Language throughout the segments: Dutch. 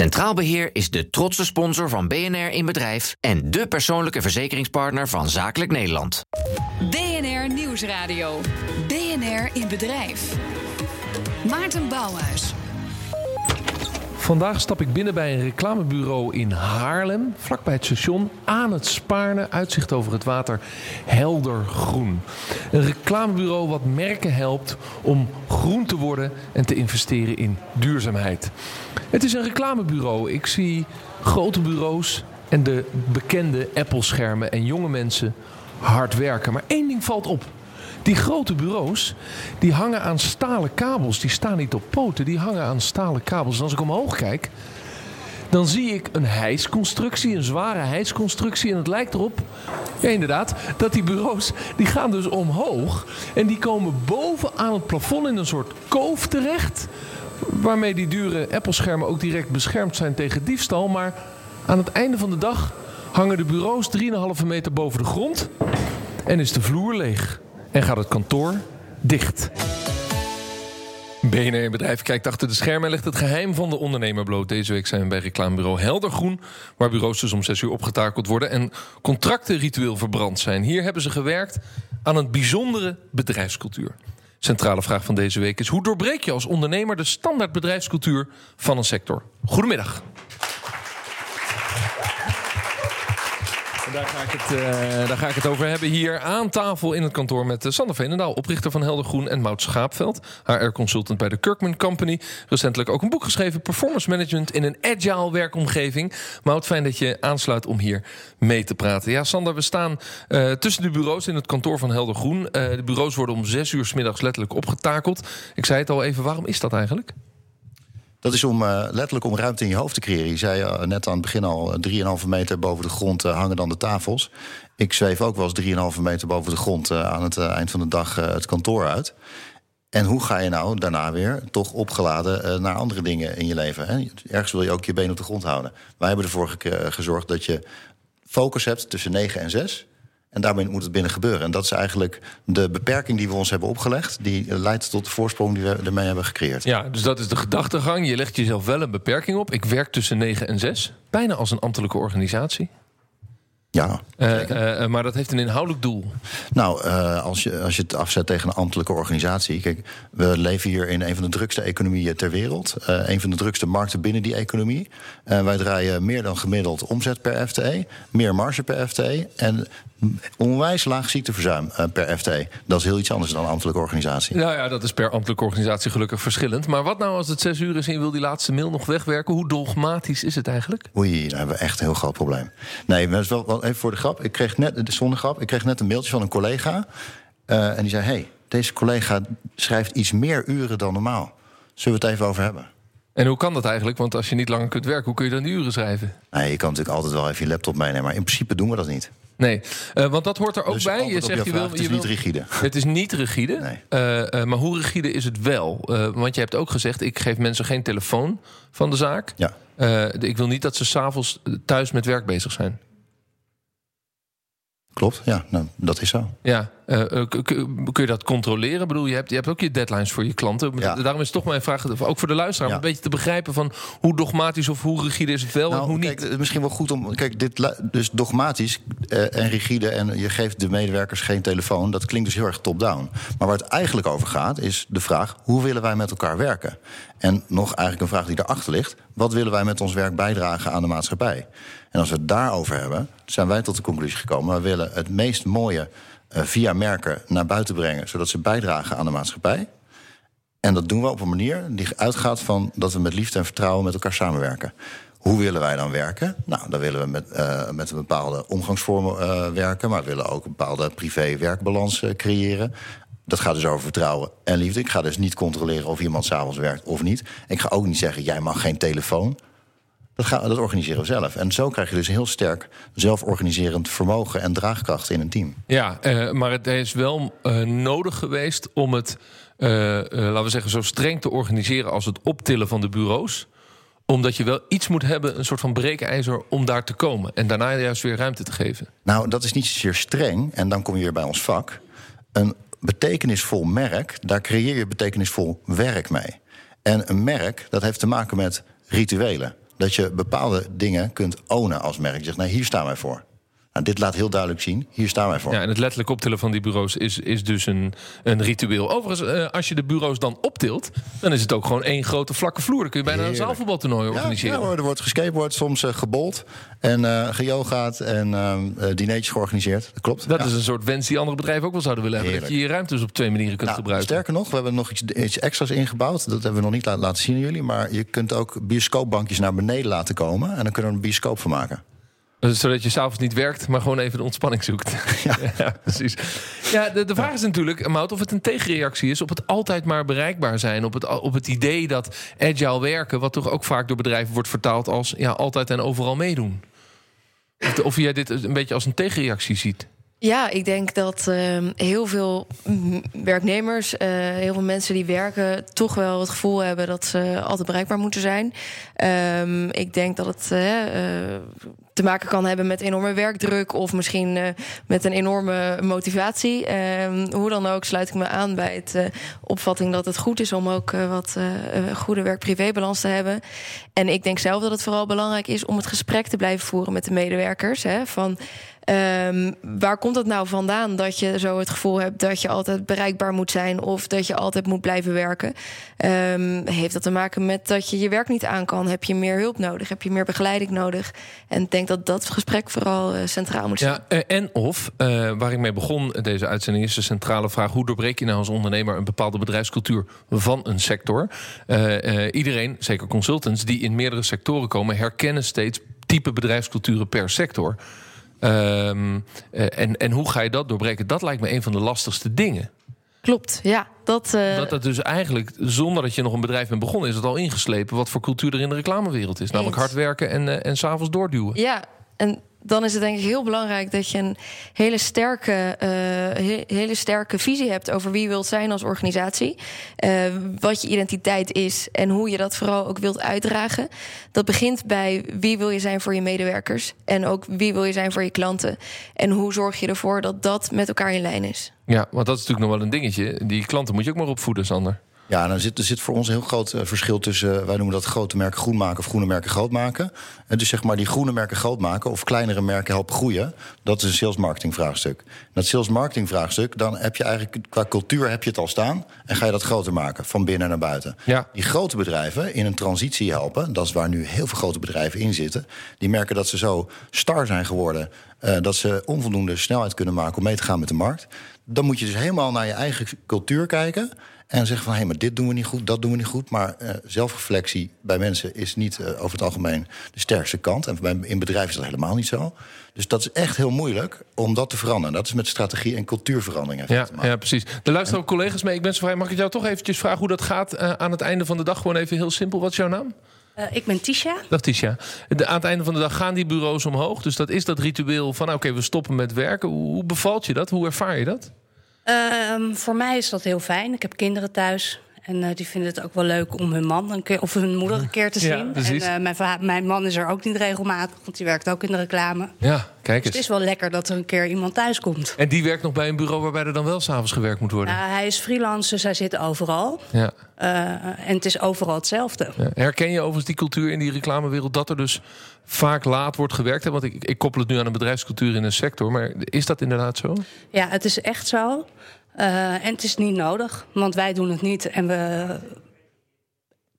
Centraal Beheer is de trotse sponsor van BNR in Bedrijf en de persoonlijke verzekeringspartner van Zakelijk Nederland. BNR Nieuwsradio. BNR in Bedrijf. Maarten Bouwhuis. Vandaag stap ik binnen bij een reclamebureau in Haarlem, vlakbij het station, aan het Spaarne, uitzicht over het water, helder groen. Een reclamebureau wat merken helpt om groen te worden en te investeren in duurzaamheid. Het is een reclamebureau. Ik zie grote bureaus en de bekende Apple-schermen en jonge mensen hard werken. Maar één ding valt op. Die grote bureaus, die hangen aan stalen kabels. Die staan niet op poten, die hangen aan stalen kabels. En als ik omhoog kijk, dan zie ik een hijsconstructie, een zware hijsconstructie. En het lijkt erop, ja inderdaad, dat die bureaus, die gaan dus omhoog. En die komen boven aan het plafond in een soort koof terecht. Waarmee die dure Apple-schermen ook direct beschermd zijn tegen diefstal. Maar aan het einde van de dag hangen de bureaus 3,5 meter boven de grond. En is de vloer leeg en gaat het kantoor dicht. BNR Bedrijf kijkt achter de schermen en legt het geheim van de ondernemer bloot. Deze week zijn we bij reclamebureau Heldergroen... waar bureaus dus om zes uur opgetakeld worden... en contracten ritueel verbrand zijn. Hier hebben ze gewerkt aan een bijzondere bedrijfscultuur. Centrale vraag van deze week is... hoe doorbreek je als ondernemer de standaard bedrijfscultuur van een sector? Goedemiddag. Daar ga, ik het, uh, daar ga ik het over hebben hier aan tafel in het kantoor met uh, Sander Veenendaal, oprichter van Heldergroen, en Mout Schaapveld, HR-consultant bij de Kirkman Company. Recentelijk ook een boek geschreven, Performance Management in een agile werkomgeving. Mout, fijn dat je aansluit om hier mee te praten. Ja, Sander, we staan uh, tussen de bureaus in het kantoor van Heldergroen. de bureaus worden om zes uur s middags letterlijk opgetakeld. Ik zei het al even, waarom is dat eigenlijk? Dat is om uh, letterlijk om ruimte in je hoofd te creëren. Je zei uh, net aan het begin al, 3,5 meter boven de grond hangen dan de tafels. Ik zweef ook wel eens 3,5 meter boven de grond aan het eind van de dag het kantoor uit. En hoe ga je nou daarna weer toch opgeladen naar andere dingen in je leven? Hè? Ergens wil je ook je been op de grond houden. Wij hebben ervoor gezorgd dat je focus hebt tussen 9 en 6. En daarmee moet het binnen gebeuren. En dat is eigenlijk de beperking die we ons hebben opgelegd. Die leidt tot de voorsprong die we ermee hebben gecreëerd. Ja, dus dat is de gedachtegang. Je legt jezelf wel een beperking op. Ik werk tussen 9 en 6. Bijna als een ambtelijke organisatie. Ja, uh, uh, maar dat heeft een inhoudelijk doel. Nou, uh, als, je, als je het afzet tegen een ambtelijke organisatie. Kijk, we leven hier in een van de drukste economieën ter wereld. een van de drukste markten binnen die economie. wij draaien meer dan gemiddeld omzet per FTE. Meer marge per FTE. En onwijs laag ziekteverzuim per FTE. Dat is heel iets anders dan een ambtelijke organisatie. Nou ja, dat is per ambtelijke organisatie gelukkig verschillend. Maar wat nou als het zes uur is en je wil die laatste mail nog wegwerken? Hoe dogmatisch is het eigenlijk? Oei, dan hebben we echt een heel groot probleem. Nee, dat is wel even voor de grap. Ik kreeg net, zonder grap, ik kreeg net een mailtje van een collega. Uh, en die zei: hey, deze collega schrijft iets meer uren dan normaal. Zullen we het even over hebben? En hoe kan dat eigenlijk? Want als je niet langer kunt werken, hoe kun je dan die uren schrijven? Nee, je kan natuurlijk altijd wel even je laptop meenemen. Maar in principe doen we dat niet. Nee, uh, want dat hoort er ook dus bij. Je zegt je wil. Het is niet rigide. Het is niet rigide. Nee. Uh, uh, maar hoe rigide is het wel? want je hebt ook gezegd: ik geef mensen geen telefoon van de zaak. Ja. ik wil niet dat ze s'avonds thuis met werk bezig zijn. Klopt, ja, nou, dat is zo. Ja, uh, kun je dat controleren? Ik bedoel, je hebt, je hebt ook je deadlines voor je klanten. Ja. Daarom is toch mijn vraag, ook voor de luisteraar, Ja. een beetje te begrijpen van hoe dogmatisch of hoe rigide is het wel en Nou, hoe niet. kijk, misschien wel goed om. Kijk, dit dus dogmatisch eh, en rigide. en je geeft de medewerkers geen telefoon. dat klinkt dus heel erg top-down. Maar waar het eigenlijk over gaat, is de vraag: hoe willen wij met elkaar werken? En nog eigenlijk een vraag die daarachter ligt: wat willen wij met ons werk bijdragen aan de maatschappij? En als we het daarover hebben, zijn wij tot de conclusie gekomen: we willen het meest mooie eh, via merken naar buiten brengen, zodat ze bijdragen aan de maatschappij. En dat doen we op een manier die uitgaat van dat we met liefde en vertrouwen met elkaar samenwerken. Hoe willen wij dan werken? Nou, dan willen we met, eh, met een bepaalde omgangsvormen eh, werken, maar we willen ook een bepaalde privé-werkbalans creëren. Dat gaat dus over vertrouwen en liefde. Ik ga dus niet controleren of iemand s'avonds werkt of niet. Ik ga ook niet zeggen, jij mag geen telefoon. Dat, gaan, dat organiseren we zelf. En zo krijg je dus heel sterk zelforganiserend vermogen en draagkracht in een team. Ja, eh, maar het is wel eh, nodig geweest om het, eh, laten we zeggen, zo streng te organiseren als het optillen van de bureaus. Omdat je wel iets moet hebben, een soort van breekijzer, om daar te komen. En daarna juist weer ruimte te geven. Nou, dat is niet zozeer streng. En dan kom je weer bij ons vak. Een betekenisvol merk, daar creëer je betekenisvol werk mee. En een merk, dat heeft te maken met rituelen. Dat je bepaalde dingen kunt ownen als merk. Je zegt, hier staan wij voor. Nou, dit laat heel duidelijk zien, hier staan wij voor. Ja, en het letterlijk optillen van die bureaus is, is dus een, een ritueel. Overigens, eh, als je de bureaus dan optilt, dan is het ook gewoon één grote vlakke vloer. Dan kun je bijna Heerlijk. een zaalvoetbaltoernooi organiseren. ja, hoor, er wordt geskateboard, soms eh, gebold en eh geyogaat en eh, dineetjes georganiseerd. Dat klopt. Dat Ja. is een soort wens die andere bedrijven ook wel zouden willen hebben. Dat je je ruimtes op twee manieren kunt Nou, gebruiken. sterker nog, we hebben nog iets, iets extra's ingebouwd. Dat hebben we nog niet la- laten zien aan jullie. Maar je kunt ook bioscoopbankjes naar beneden laten komen. En dan kunnen we een bioscoop van maken. Eh, Zodat je s'avonds niet werkt, maar gewoon even de ontspanning zoekt. Ja, precies. Ja, de, de vraag is natuurlijk, Mout, of het een tegenreactie is op het altijd maar bereikbaar zijn. Op het, op het idee dat agile werken, wat toch ook vaak door bedrijven wordt vertaald als ja, altijd en overal meedoen. Of, of jij dit een beetje als een tegenreactie ziet. Ja, ik denk dat ehm, heel veel werknemers, eh, heel veel mensen die werken, toch wel het gevoel hebben dat ze altijd bereikbaar moeten zijn. Ehm, ik denk dat het eh, te maken kan hebben met enorme werkdruk of misschien eh, met een enorme motivatie. Ehm, hoe dan ook sluit ik me aan bij het opvatting dat het goed is om ook wat goede werk-privébalans te hebben. En ik denk zelf dat het vooral belangrijk is om het gesprek te blijven voeren met de medewerkers. Hè, van Ehm, waar komt het nou vandaan dat je zo het gevoel hebt dat je altijd bereikbaar moet zijn of dat je altijd moet blijven werken? Ehm, heeft dat te maken met dat je je werk niet aan kan? Heb je meer hulp nodig? Heb je meer begeleiding nodig? En ik denk dat dat gesprek vooral eh, centraal moet zijn. Ja, eh, en of, eh, waar ik mee begon deze uitzending, is de centrale vraag: hoe doorbreek je nou als ondernemer een bepaalde bedrijfscultuur van een sector? Iedereen, zeker consultants, die in meerdere sectoren komen, herkennen steeds type bedrijfsculturen per sector. Ehm, eh, en, en hoe ga je dat doorbreken? Dat lijkt me een van de lastigste dingen. Klopt, ja. Dat, eh, Dat het dus eigenlijk, zonder dat je nog een bedrijf bent begonnen, is het al ingeslepen wat voor cultuur er in de reclamewereld is. Namelijk hard werken en, eh, en s'avonds doorduwen. Ja, en dan is het denk ik heel belangrijk dat je een hele sterke, eh, he- hele sterke visie hebt over wie je wilt zijn als organisatie. Eh, wat je identiteit is en hoe je dat vooral ook wilt uitdragen. Dat begint bij wie wil je zijn voor je medewerkers en ook wie wil je zijn voor je klanten. En hoe zorg je ervoor dat dat met elkaar in lijn is. Ja, want dat is natuurlijk nog wel een dingetje. Die klanten moet je ook maar opvoeden, Sander. Ja, dan zit, er zit voor ons een heel groot eh, verschil tussen, eh, wij noemen dat grote merken groen maken of groene merken groot maken. En dus zeg maar die groene merken groot maken of kleinere merken helpen groeien, dat is een sales marketing vraagstuk. Dat sales marketing vraagstuk, dan heb je eigenlijk qua cultuur heb je het al staan en ga je dat groter maken, van binnen naar buiten. Ja. Die grote bedrijven in een transitie helpen, dat is waar nu heel veel grote bedrijven in zitten, die merken dat ze zo star zijn geworden, eh, dat ze onvoldoende snelheid kunnen maken om mee te gaan met de markt. Dan moet je dus helemaal naar je eigen cultuur kijken. En zeggen van, hé, maar dit doen we niet goed, dat doen we niet goed. Maar eh, zelfreflectie bij mensen is niet eh, over het algemeen de sterkste kant. En bij, in bedrijven is dat helemaal niet zo. Dus dat is echt heel moeilijk om dat te veranderen. Dat is met strategie en cultuurverandering Ja, te maken. ja, precies. Er luisteren ook collega's mee. Ik ben zo vrij. Mag ik jou toch eventjes vragen hoe dat gaat eh, aan het einde van de dag? Gewoon even heel simpel. Wat is jouw naam? Eh, ik ben Tisha. Dag Tisha. De, aan het einde van de dag gaan die bureaus omhoog. Dus dat is dat ritueel van oké, we stoppen met werken. Hoe, hoe bevalt je dat? Hoe ervaar je dat? Ehm, voor mij is dat heel fijn. Ik heb kinderen thuis. En eh, die vinden het ook wel leuk om hun man een keer, of hun moeder een keer te Ja, zien. precies. en eh, mijn, mijn man is er ook niet regelmatig, want die werkt ook in de reclame. Ja, kijk Dus het eens. is wel lekker dat er een keer iemand thuis komt. En die werkt nog bij een bureau waarbij er dan wel s'avonds gewerkt moet worden. Nou, hij is freelancer, dus hij zit overal. Ja. Eh, en het is overal hetzelfde. Ja. Herken je overigens die cultuur in die reclamewereld dat er dus vaak laat wordt gewerkt? Hè? Want ik, ik koppel het nu aan een bedrijfscultuur in een sector. Maar is dat inderdaad zo? Ja, het is echt zo. Eh, en het is niet nodig, want wij doen het niet en we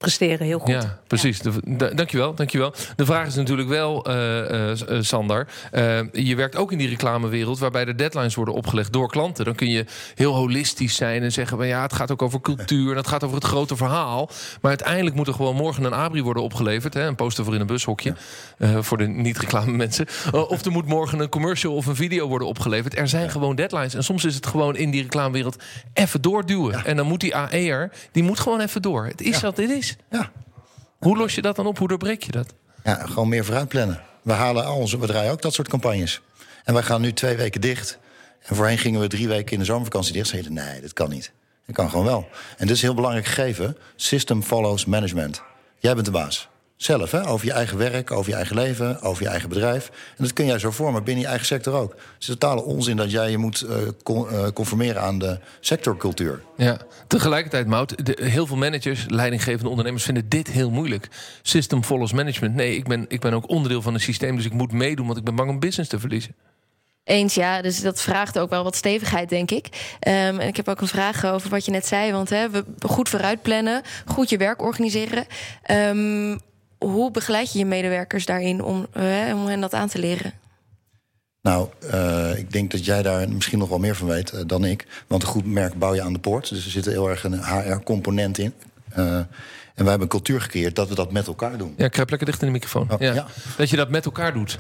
presteren heel goed. Ja, precies. De- dankjewel, dankjewel. De vraag is natuurlijk wel, eh, eh, eh, Sander. je werkt ook in die reclamewereld waarbij de deadlines worden opgelegd door klanten. Dan kun je heel holistisch zijn en zeggen: van, ja, het gaat ook over cultuur en het gaat over het grote verhaal. Maar uiteindelijk moet er gewoon morgen een abri worden opgeleverd. Hè, een poster voor in een bushokje. eh, voor de niet-reclame mensen. Of er moet morgen een commercial of een video worden opgeleverd. Er zijn gewoon deadlines. En soms is het gewoon in die reclamewereld even doorduwen. En dan moet die AE'er, die moet gewoon even door. Het is wat het is. Ja. Hoe los je dat dan op? Hoe doorbreek je dat? Ja, gewoon meer vooruit plannen. We halen al onze bedrijven ook dat soort campagnes. En wij gaan nu twee weken dicht. En voorheen gingen we drie weken in de zomervakantie dicht. Zeiden nee, dat kan niet. Dat kan gewoon wel. En dit is een heel belangrijk gegeven. System follows management. Jij bent de baas. Zelf, hè? over je eigen werk, over je eigen leven, over je eigen bedrijf. En dat kun jij zo vormen binnen je eigen sector ook. Het is totale onzin dat jij je moet uh, con uh, conformeren aan de sectorcultuur. Ja, tegelijkertijd, Mout, de, heel veel managers, leidinggevende ondernemers vinden dit heel moeilijk. System follows management. Nee, ik ben, ik ben ook onderdeel van een systeem, dus ik moet meedoen, want ik ben bang om business te verliezen. Eens, ja. Dus dat vraagt ook wel wat stevigheid, denk ik. Um, en ik heb ook een vraag over wat je net zei. Want hè, we goed vooruit plannen, goed je werk organiseren. Um, hoe begeleid je je medewerkers daarin om, uh, om hen dat aan te leren? Nou, uh, ik denk dat jij daar misschien nog wel meer van weet uh, dan ik. Want een goed merk bouw je aan de poort. Dus er zit heel erg een HR-component in. en wij hebben een cultuur gecreëerd dat we dat met elkaar doen. Ja, kruip lekker dicht in de microfoon. Oh, ja. ja. Dat je dat met elkaar doet.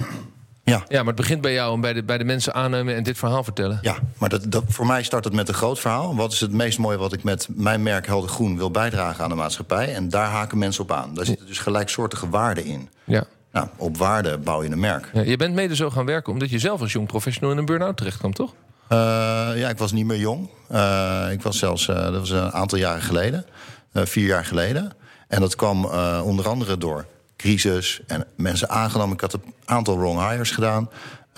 Ja. ja, maar het begint bij jou en bij de, bij de mensen aannemen en dit verhaal vertellen. Ja, maar dat, dat, voor mij start het met een groot verhaal. Wat is het meest mooie wat ik met mijn merk Helder Groen wil bijdragen aan de maatschappij? En daar haken mensen op aan. Daar zitten dus gelijksoortige waarden in. Ja. Nou, op waarde bouw je een merk. Ja, je bent mede zo gaan werken omdat je zelf als jong professional in een burn-out terecht kwam, toch? Uh, ja, ik was niet meer jong. Uh, ik was zelfs, uh, dat was een aantal jaren geleden. vier jaar geleden. En dat kwam onder andere door crisis en mensen aangenomen. Ik had een aantal wrong hires gedaan.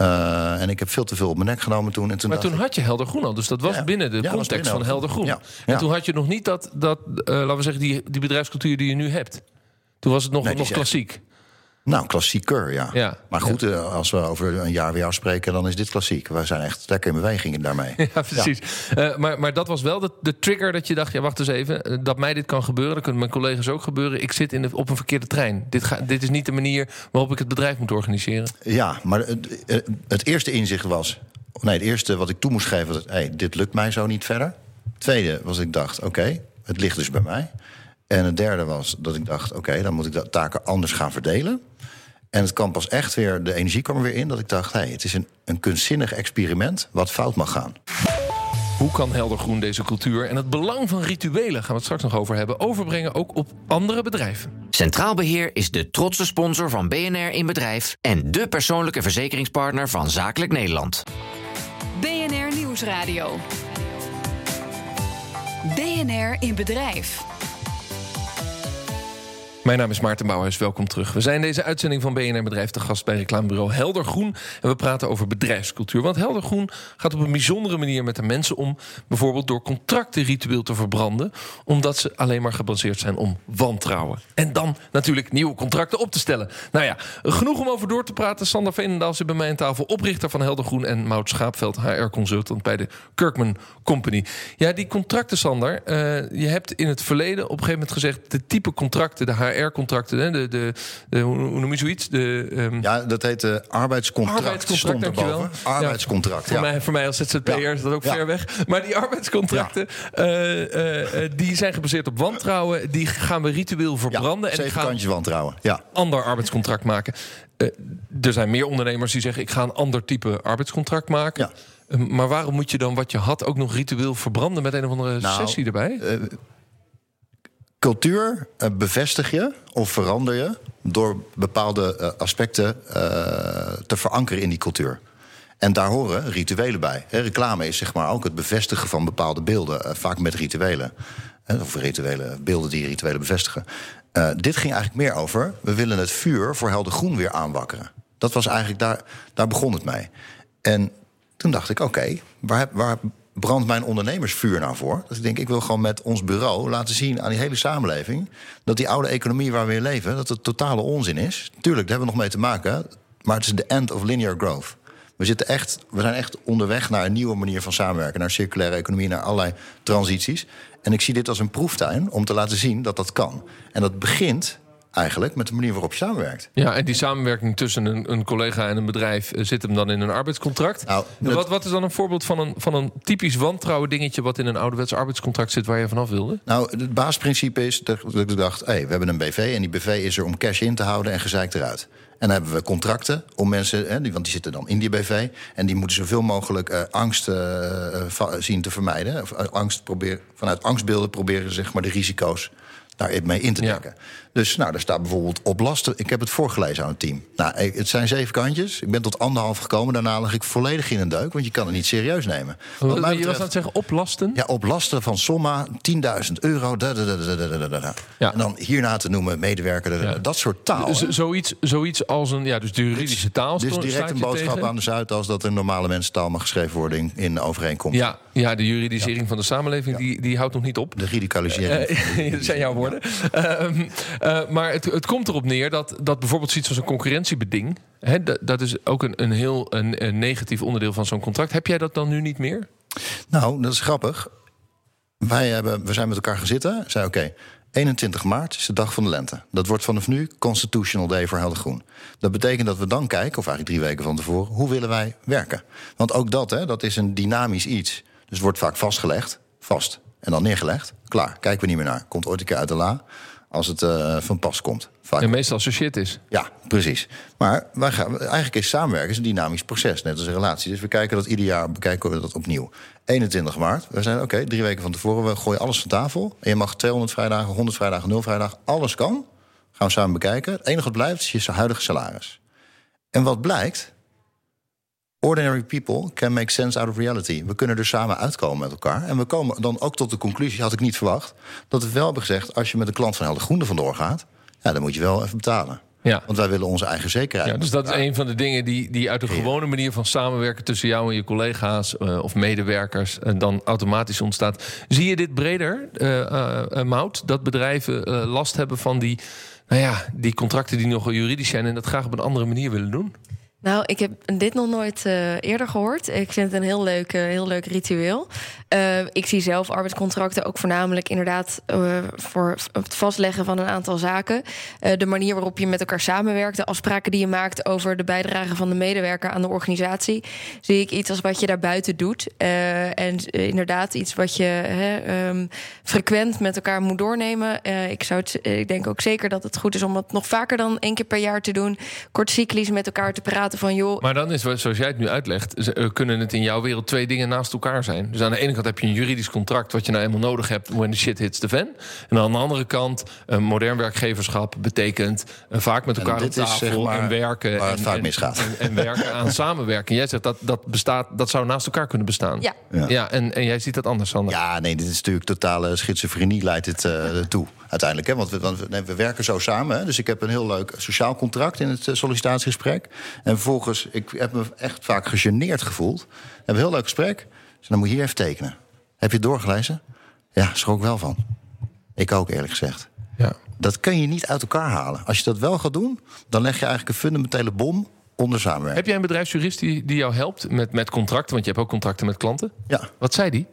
Uh, en ik heb veel te veel op mijn nek genomen toen. En toen maar toen had je Helder Groen al, dus dat was ja, binnen de ja, context binnen van Helder Groen. Ja, en toen had je nog niet dat, dat uh, laten we zeggen, die, die bedrijfscultuur die je nu hebt. Toen was het nog, nee, nog klassiek. Nou, klassieker, ja. ja. Maar goed, ja. als we over een jaar weer afspreken, dan is dit klassiek. We zijn echt lekker in beweging daarmee. Ja, precies. Ja. Uh, maar, maar dat was wel de, de, trigger dat je dacht: ja, wacht eens even, dat mij dit kan gebeuren, dat kunnen mijn collega's ook gebeuren. Ik zit in de, op een verkeerde trein. Dit, ga, dit is niet de manier waarop ik het bedrijf moet organiseren. Ja, maar het, het eerste inzicht was: nee, het eerste wat ik toe moest geven was: hey, dit lukt mij zo niet verder. Het tweede was: ik dacht, oké, okay, het ligt dus bij mij. En het derde was dat ik dacht: oké, okay, dan moet ik de taken anders gaan verdelen. En het kwam pas echt weer, de energie kwam er weer in, dat ik dacht: hey, het is een, een kunstzinnig experiment wat fout mag gaan. Hoe kan Heldergroen deze cultuur en het belang van rituelen, gaan we het straks nog over hebben, overbrengen ook op andere bedrijven? Centraal Beheer is de trotse sponsor van BNR in Bedrijf en de persoonlijke verzekeringspartner van Zakelijk Nederland. BNR Nieuwsradio. BNR in Bedrijf. Mijn naam is Maarten Bouwhuis, welkom terug. We zijn deze uitzending van BNR Bedrijf te gast bij reclamebureau Helder Groen. En we praten over bedrijfscultuur. Want Helder Groen gaat op een bijzondere manier met de mensen om... bijvoorbeeld door contracten ritueel te verbranden... omdat ze alleen maar gebaseerd zijn om wantrouwen. En dan natuurlijk nieuwe contracten op te stellen. Nou ja, genoeg om over door te praten. Sander Veenendaal zit bij mij aan tafel, oprichter van Helder Groen... en Maud Schaapveld, HR-consultant bij de Kirkman Company. Ja, die contracten, Sander, uh, je hebt in het verleden op een gegeven moment gezegd... de type contracten, de HR HR-contracten. De, de, de, hoe noem je zoiets? De, um... Ja, dat heet de arbeidscontract. Arbeidscontract, dankjewel. Arbeidscontract, ja. Voor, mij, voor mij als ZZP'er ja. is dat ook ja. ver weg. Maar die arbeidscontracten, uh, uh, die zijn gebaseerd op wantrouwen. Die gaan we ritueel verbranden. en gaan kantjes wantrouwen, ja. ander arbeidscontract maken. er zijn meer ondernemers die zeggen... ik ga een ander type arbeidscontract maken. Ja. maar waarom moet je dan wat je had ook nog ritueel verbranden... met een of andere nou, sessie erbij? Cultuur uh, bevestig je of verander je door bepaalde uh, aspecten uh, te verankeren in die cultuur. En daar horen rituelen bij. Reclame is zeg maar ook het bevestigen van bepaalde beelden, vaak met rituelen. of rituele beelden die rituelen bevestigen. dit ging eigenlijk meer over: we willen het vuur voor helder groen weer aanwakkeren. Dat was eigenlijk daar, daar begon het mee. En toen dacht ik: oké, waar, waar brandt mijn ondernemersvuur nou voor? Dus ik denk, ik wil gewoon met ons bureau laten zien aan die hele samenleving... dat die oude economie waar we in leven, dat het totale onzin is. Tuurlijk, daar hebben we nog mee te maken, maar het is de end of linear growth. We, zitten echt, we zijn echt onderweg naar een nieuwe manier van samenwerken... naar circulaire economie, naar allerlei transities. En ik zie dit als een proeftuin om te laten zien dat dat kan. En dat begint eigenlijk met de manier waarop je samenwerkt. Ja, en die samenwerking tussen een, een collega en een bedrijf eh, zit hem dan in een arbeidscontract. Nou, wat, wat is dan een voorbeeld van een, van een typisch wantrouwen dingetje wat in een ouderwets arbeidscontract zit waar je vanaf wilde? Nou, het basisprincipe is dat ik dacht, hey, we hebben een BV en die BV is er om cash in te houden en gezeik eruit. En dan hebben we contracten om mensen, hè, want die zitten dan in die BV. En die moeten zoveel mogelijk uh, angst uh, zien te vermijden. Of, angst proberen, vanuit angstbeelden proberen ze zeg maar, de risico's daarmee in te dekken. Ja. Dus nou, daar staat bijvoorbeeld op lasten. Ik heb het voorgelezen aan het team. Nou, het zijn zeven kantjes. Ik ben tot anderhalf gekomen. Daarna lig ik volledig in een deuk, want je kan het niet serieus nemen. Wat je was betreft- aan het zeggen oplasten. ja, op lasten van somma 10.000 euro. Da, da, da. Ja. En dan hierna te noemen medewerker. Ja. Dat soort taal. Hè. zoiets, zoiets als een, ja, dus de juridische taal. Dus direct een boodschap tegen. aan de Zuid als dat in normale mensentaal mag geschreven worden in, in overeenkomst. Ja, ja, de juridisering van de samenleving die, die houdt nog niet op. De radicalisering. Eh, dat zijn jouw woorden. Ehm, eh, maar het, het komt erop neer dat, dat bijvoorbeeld zoiets als een concurrentiebeding... Hè, dat, is ook een, een heel een, negatief onderdeel van zo'n contract. Heb jij dat dan nu niet meer? Nou, dat is grappig. Wij hebben, we zijn met elkaar gezitten. Zei oké, 21 maart is de dag van de lente. Dat wordt vanaf nu Constitutional Day voor Helder Groen. Dat betekent dat we dan kijken, of eigenlijk drie weken van tevoren, hoe willen wij werken? Want ook dat, hè, dat is een dynamisch iets. Dus wordt vaak vastgelegd, vast en dan neergelegd. Klaar, kijken we niet meer naar. Komt ooit een keer uit de la als het eh, van pas komt. Vaak En meestal als er shit is. ja, precies. Maar wij gaan, eigenlijk is samenwerken is een dynamisch proces, net als een relatie. Dus we kijken dat ieder jaar bekijken we dat opnieuw. 21 maart, we zijn oké, drie weken van tevoren, we gooien alles van tafel. En je mag 200 vrijdagen, 100 vrijdagen, 0 vrijdagen, alles kan. Gaan we samen bekijken. Het enige wat blijft is je huidige salaris. En wat blijkt? Ordinary people can make sense out of reality. We kunnen er samen uitkomen met elkaar. En we komen dan ook tot de conclusie, had ik niet verwacht... dat we wel hebben gezegd, als je met een klant van Helder Groene vandoor gaat... Ja, dan moet je wel even betalen. Ja. Want wij willen onze eigen zekerheid. Ja, dus dat is een van de dingen die, die uit de gewone manier van samenwerken tussen jou en je collega's eh, of medewerkers en dan automatisch ontstaat. Zie je dit breder, eh Mout, dat bedrijven last hebben van die, nou ja, die contracten die nog juridisch zijn en dat graag op een andere manier willen doen? Nou, ik heb dit nog nooit eh, eerder gehoord. Ik vind het een heel leuk, eh, heel leuk ritueel. Eh, ik zie zelf arbeidscontracten ook voornamelijk inderdaad voor het vastleggen van een aantal zaken. De manier waarop je met elkaar samenwerkt, de afspraken die je maakt over de bijdrage van de medewerker aan de organisatie, zie ik iets als wat je daarbuiten doet. En inderdaad iets wat je hè, ehm, frequent met elkaar moet doornemen. Ik, zou ik denk ook zeker dat het goed is om het nog vaker dan één keer per jaar te doen. Kort cyclisch met elkaar te praten van joh, Maar dan is, zoals jij het nu uitlegt, eh, kunnen het in jouw wereld twee dingen naast elkaar zijn. Dus aan de ene kant heb je een juridisch contract wat je nou eenmaal nodig hebt when the shit hits the fan. En aan de andere kant, een modern werkgeverschap betekent eh, vaak met En elkaar op tafel zeg maar, en werken. waar het en, vaak en- misgaat. En, en werken aan samenwerken. Jij zegt dat dat bestaat, dat zou naast elkaar kunnen bestaan. Ja. Ja. ja en, en jij ziet dat anders, Sander. Ja, nee, dit is natuurlijk totale schizofrenie leidt dit eh, toe. Uiteindelijk, hè? want, we, want we, nee, we werken zo samen. Hè? Dus ik heb een heel leuk sociaal contract in het sollicitatiegesprek. En vervolgens, ik heb me echt vaak gegeneerd gevoeld. We hebben een heel leuk gesprek. Dus dan moet je hier even tekenen. Heb je het doorgelezen? Ja, schrok wel van. Ik ook, eerlijk gezegd. Ja. Dat kun je niet uit elkaar halen. Als je dat wel gaat doen, dan leg je eigenlijk een fundamentele bom onder samenwerking. Heb jij een bedrijfsjurist die, die jou helpt met, met contracten? Want je hebt ook contracten met klanten. Ja. Wat zei die?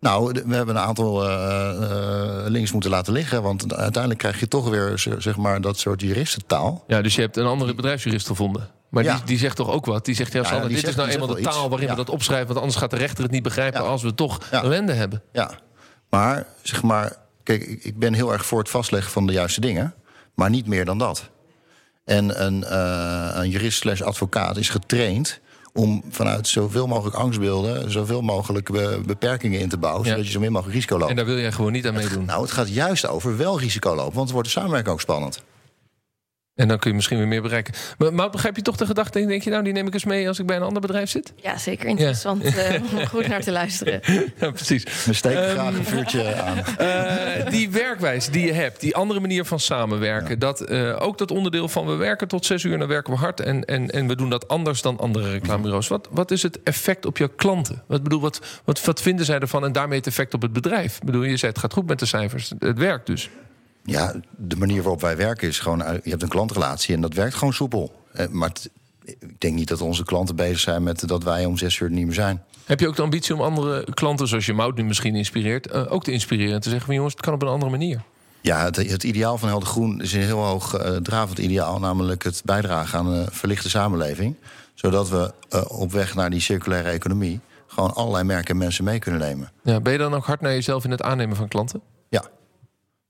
Nou, we hebben een aantal eh, eh, links moeten laten liggen. Want uiteindelijk krijg je toch weer zeg maar, dat soort juristentaal. Ja, dus je hebt een andere bedrijfsjurist gevonden. Maar Ja. die, die zegt toch ook wat? Die zegt, ja, Sander, dit zegt- is nou eenmaal de taal iets. waarin we dat opschrijven. Want anders gaat de rechter het niet begrijpen als we toch ellende hebben. Ja, maar zeg maar, kijk, ik ben heel erg voor het vastleggen van de juiste dingen, maar niet meer dan dat. En een, eh, een jurist slash advocaat is getraind om vanuit zoveel mogelijk angstbeelden, zoveel mogelijk be- beperkingen in te bouwen, Ja. zodat je zo min mogelijk risico loopt. En daar wil jij gewoon niet aan meedoen. Nou, het gaat juist over wel risico lopen, want dan wordt de samenwerking ook spannend. En dan kun je misschien weer meer bereiken. Maar, maar begrijp je toch de gedachte? en Denk je, nou, die neem ik eens mee als ik bij een ander bedrijf zit? ja, zeker interessant eh, om goed naar te luisteren. Ja, precies. We steken graag een vuurtje aan. Eh, die werkwijze die je hebt, die andere manier van samenwerken, dat, eh, ook dat onderdeel van we werken tot zes uur en dan werken we hard en, en, en we doen dat anders dan andere reclamebureaus. Wat, wat is het effect op jouw klanten? Wat, bedoel, wat, wat, wat vinden zij ervan en daarmee het effect op het bedrijf? Ik bedoel, je zei het gaat goed met de cijfers, het werkt dus. Ja, de manier waarop wij werken is gewoon... uit- je hebt een klantrelatie en dat werkt gewoon soepel. Eh, Maar het- ik denk niet dat onze klanten bezig zijn met dat wij om zes uur niet meer zijn. Heb je ook de ambitie om andere klanten, zoals je Mout nu misschien inspireert, eh, ook te inspireren en te zeggen van jongens, het kan op een andere manier? Ja, het, het ideaal van Helder Groen is een heel hoog eh, dravend ideaal... namelijk het bijdragen aan een verlichte samenleving. Zodat we eh, op weg naar die circulaire economie... gewoon allerlei merken en mensen mee kunnen nemen. Ja, ben je dan ook hard naar jezelf in het aannemen van klanten? Ja,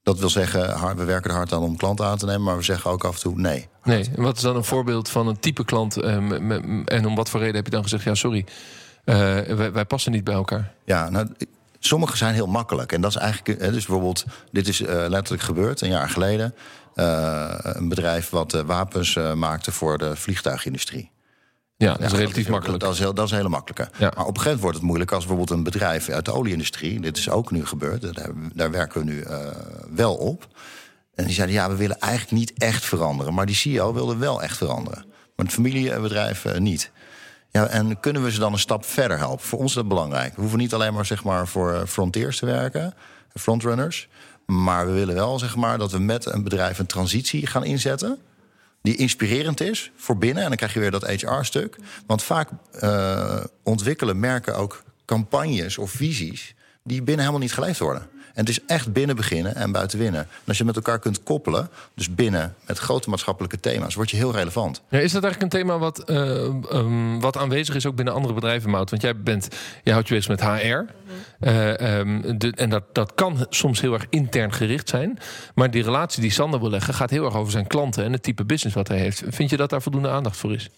dat wil zeggen, we werken er hard aan om klanten aan te nemen... maar we zeggen ook af en toe nee. Nee. En wat is dan een voorbeeld van een type klant? eh, en om wat voor reden heb je dan gezegd: ja, sorry, eh, wij, wij passen niet bij elkaar? Ja, nou, Sommige zijn heel makkelijk. En dat is eigenlijk, hè, dus bijvoorbeeld, dit is eh, letterlijk gebeurd een jaar geleden. Uh, een bedrijf wat wapens maakte voor de vliegtuigindustrie. Ja, dat is relatief makkelijk. Dat is, heel, dat is een hele makkelijke. Maar op een gegeven moment wordt het moeilijk als bijvoorbeeld een bedrijf uit de olieindustrie. Dit is ook nu gebeurd. Daar, daar werken we nu wel op. En die zeiden: ja, we willen eigenlijk niet echt veranderen. Maar die CEO wilde wel echt veranderen. Maar het familiebedrijf niet. Ja, en kunnen we ze dan een stap verder helpen? Voor ons is dat belangrijk. We hoeven niet alleen maar, zeg maar voor frontiers te werken, frontrunners. Maar we willen wel zeg maar, dat we met een bedrijf een transitie gaan inzetten. Die inspirerend is voor binnen. En dan krijg je weer dat HR-stuk. Want vaak uh, ontwikkelen merken ook campagnes of visies. die binnen helemaal niet geleefd worden. En het is echt binnen beginnen en buiten winnen. En als je met elkaar kunt koppelen, dus binnen met grote maatschappelijke thema's, word je heel relevant. Ja, is dat eigenlijk een thema wat, uh, um, wat aanwezig is ook binnen andere bedrijven, Mout? Want jij, bent, jij houdt je bezig met HR. Um, de, en dat, dat kan soms heel erg intern gericht zijn. Maar die relatie die Sander wil leggen, gaat heel erg over zijn klanten en het type business wat hij heeft. Vind je dat daar voldoende aandacht voor is?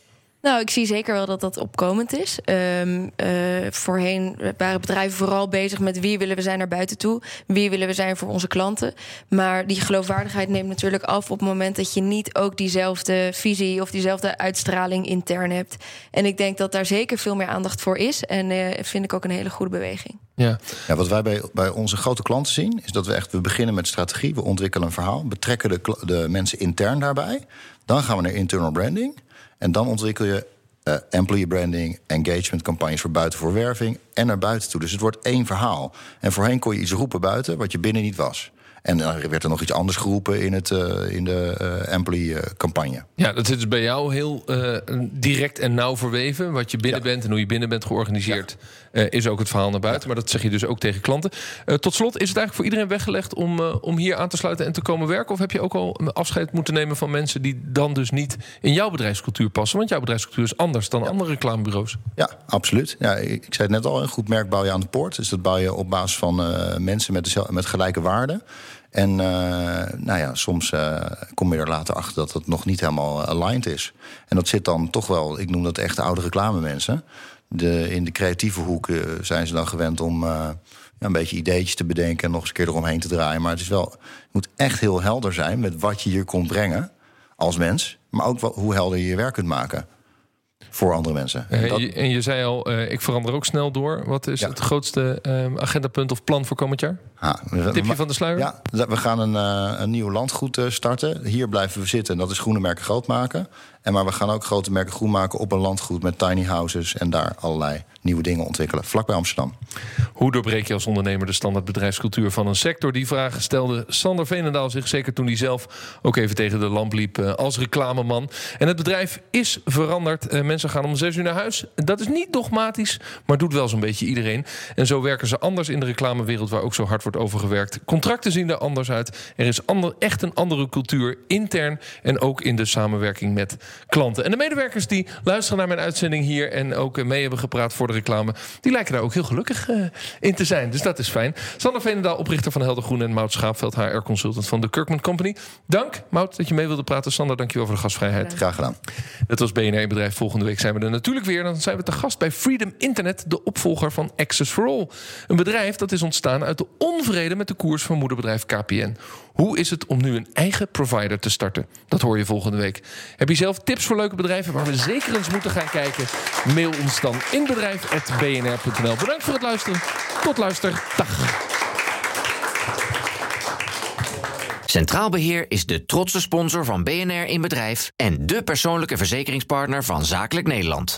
Nou, ik zie zeker wel dat dat opkomend is. Um, uh, voorheen waren bedrijven vooral bezig met wie willen we zijn naar buiten toe, wie willen we zijn voor onze klanten. Maar die geloofwaardigheid neemt natuurlijk af op het moment dat je niet ook diezelfde visie of diezelfde uitstraling intern hebt. En ik denk dat daar zeker veel meer aandacht voor is. En uh, vind ik ook een hele goede beweging. Ja. ja, wat wij bij, bij onze grote klanten zien, is dat we echt we beginnen met strategie, we ontwikkelen een verhaal, betrekken de, de mensen intern daarbij. Dan gaan we naar internal branding. En dan ontwikkel je uh, employee branding, engagement campagnes voor buiten voor werving en naar buiten toe. Dus het wordt één verhaal. En voorheen kon je iets roepen buiten wat je binnen niet was. En dan werd er nog iets anders geroepen in, het, uh, in de uh, employee-campagne. Ja, dat zit dus bij jou heel uh, direct en nauw verweven. Wat je binnen ja. bent en hoe je binnen bent georganiseerd... Ja. is ook het verhaal naar buiten. Maar dat zeg je dus ook tegen klanten. tot slot, is het eigenlijk voor iedereen weggelegd... Om, om hier aan te sluiten en te komen werken? Of heb je ook al afscheid moeten nemen van mensen... die dan dus niet in jouw bedrijfscultuur passen? Want jouw bedrijfscultuur is anders dan andere reclamebureaus. Ja, absoluut. Ja, ik, ik zei het net al, een goed merk bouw je aan de poort. Dus dat bouw je op basis van mensen met, de, met gelijke waarden... En uh, nou ja, soms uh, kom je er later achter dat het nog niet helemaal aligned is. En dat zit dan toch wel, ik noem dat echt oude reclame mensen. De, in de creatieve hoek uh, zijn ze dan gewend om ja, een beetje ideetjes te bedenken en nog eens een keer eromheen te draaien. Maar het is wel, je moet echt heel helder zijn met wat je hier komt brengen als mens. Maar ook wat, hoe helder je je werk kunt maken voor andere mensen. En, dat... je, en je, zei al, ik verander ook snel door. Wat is ja. het grootste uh, agendapunt of plan voor komend jaar? Tipje van de sluier? Ja, we gaan een, uh, een nieuw landgoed starten. Hier blijven we zitten en dat is groene merken groot maken. En maar we gaan ook grote merken groen maken op een landgoed met tiny houses en daar allerlei nieuwe dingen ontwikkelen, vlakbij Amsterdam. Hoe doorbreek je als ondernemer de standaard bedrijfscultuur van een sector? Die vragen stelde Sander Veenendaal zich zeker toen hij zelf ook even tegen de lamp liep als reclameman. En het bedrijf is veranderd. Mensen gaan om zes uur naar huis. Dat is niet dogmatisch, maar doet wel zo'n beetje iedereen. En zo werken ze anders in de reclamewereld waar ook zo hard wordt over gewerkt. Contracten zien er anders uit. Er is ander, echt een andere cultuur intern en ook in de samenwerking met klanten. En de medewerkers die luisteren naar mijn uitzending hier en ook mee hebben gepraat voor de reclame, die lijken daar ook heel gelukkig uh, in te zijn. Dus dat is fijn. Sander Veenendaal, oprichter van Helder Groen en Mout Schaapveld, HR-consultant van de Kirkman Company. Dank, Mout, dat je mee wilde praten. Sander, dankjewel voor de gastvrijheid. Graag gedaan. Dat was BNR Bedrijf. Volgende week zijn we er natuurlijk weer. Dan zijn we te gast bij Freedom Internet, de opvolger van Access for All. Een bedrijf dat is ontstaan uit de onvrede met de koers van moederbedrijf KPN. Hoe is het om nu een eigen provider te starten? Dat hoor je volgende week. Heb je zelf tips voor leuke bedrijven waar we zeker eens moeten gaan kijken? Mail ons dan in bedrijf.bnr.nl. Bedankt voor het luisteren. Tot luister. Dag. Centraal Beheer is de trotse sponsor van BNR in Bedrijf en de persoonlijke verzekeringspartner van Zakelijk Nederland.